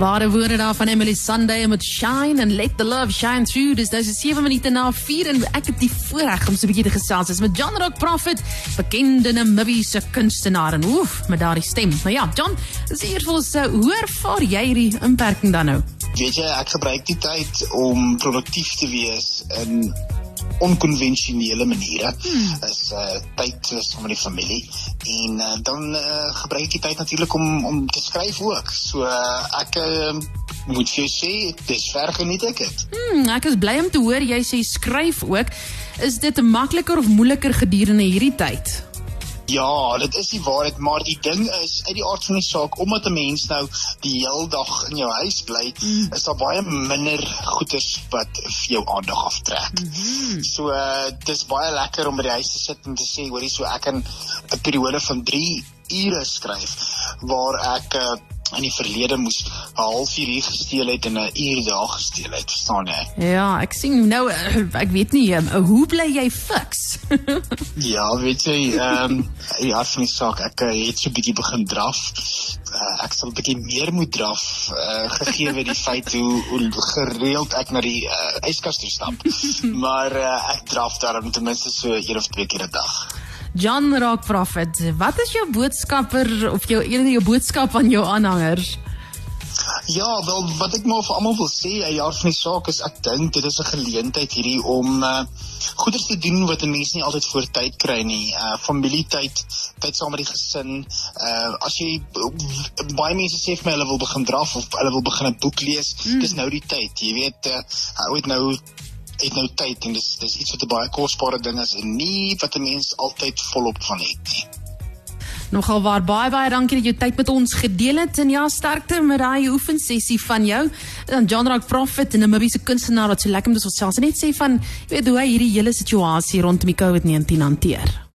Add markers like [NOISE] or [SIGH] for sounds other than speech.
Ware woorde daar van Emily Sunday met Shine and Let the Love Shine Through. Dis nou so 7 minute na 4 en ek het die voorreg om so 'n bietjie te gesels is met John Rock Prophet, bekende Namibiese kunstenaar en oef, met daardie stem. Maar ja, John, dis eers vir ons hoe ervaar jy hierdie inperking dan nou? Weet jy, ek gebruik die tyd om produktief te wees in onkonvensionele maniere hmm. is uh, tyd saam met die familie en uh, dan uh, gebruik ek die tyd natuurlik om om te skryf ook. So uh, ek uh, moet vir sê dis ver geniet ek dit. Hmm, ek is bly om te hoor jy sê skryf ook. Is dit makliker of moeiliker gedurende hierdie tyd? Ja, dit is die waarheid, maar die ding is uit die aard van die saak omdat 'n mens nou die hele dag in jou huis bly, mm. is daar baie minder goeders wat vir jou aandag aftrek. Mm -hmm. So uh dis baie lekker om by die huis te sit en te sê, hoorie, so ek kan 'n periode van 3 ure skryf waar ek uh, in die verlede moes 'n halfuur hier gesteel het en 'n uur daar gesteel het, verstaan jy? Ja, ek sien nou ek weet nie hoe bly jy fiks? [LAUGHS] ja, weet jy, ehm um, ja, vir my saak, ek uh, het so 'n bietjie begin draf. Uh, ek sal 'n bietjie meer moet draf uh, gegee word die [LAUGHS] feit hoe, hoe gereeld ek na die uh, yskas toe stap. [LAUGHS] maar uh, ek draf daarom ten minste so een of twee keer 'n dag. John Rock Prophet, wat is jou boodskapper of jou enige jou boodskap aan jou aanhangers? Ja, wel wat ek maar vir almal wil sê, ja, jaar van die saak is ek dink dit is 'n geleentheid hierdie om uh goeie te doen wat 'n mens nie altyd voor tyd kry nie. Uh familietyd, tyd saam met die gesin. Uh as jy baie mense sê vir my hulle wil begin draf of hulle wil begin 'n boek lees, mm. dis nou die tyd. Jy weet, uh ou het nou het nou tyd en dis dis iets wat 'n baie kosbare ding is en nie wat 'n mens altyd volop van het nie. Nogal waar baie baie dankie dat jy tyd met ons gedeel het en ja sterkte met daai oefensessie van jou. Dan John Rock Prophet en 'n Mabiese kunstenaar wat so lekker met ons selfs net sê van jy weet hoe hy hierdie hele situasie rondom die COVID-19 hanteer.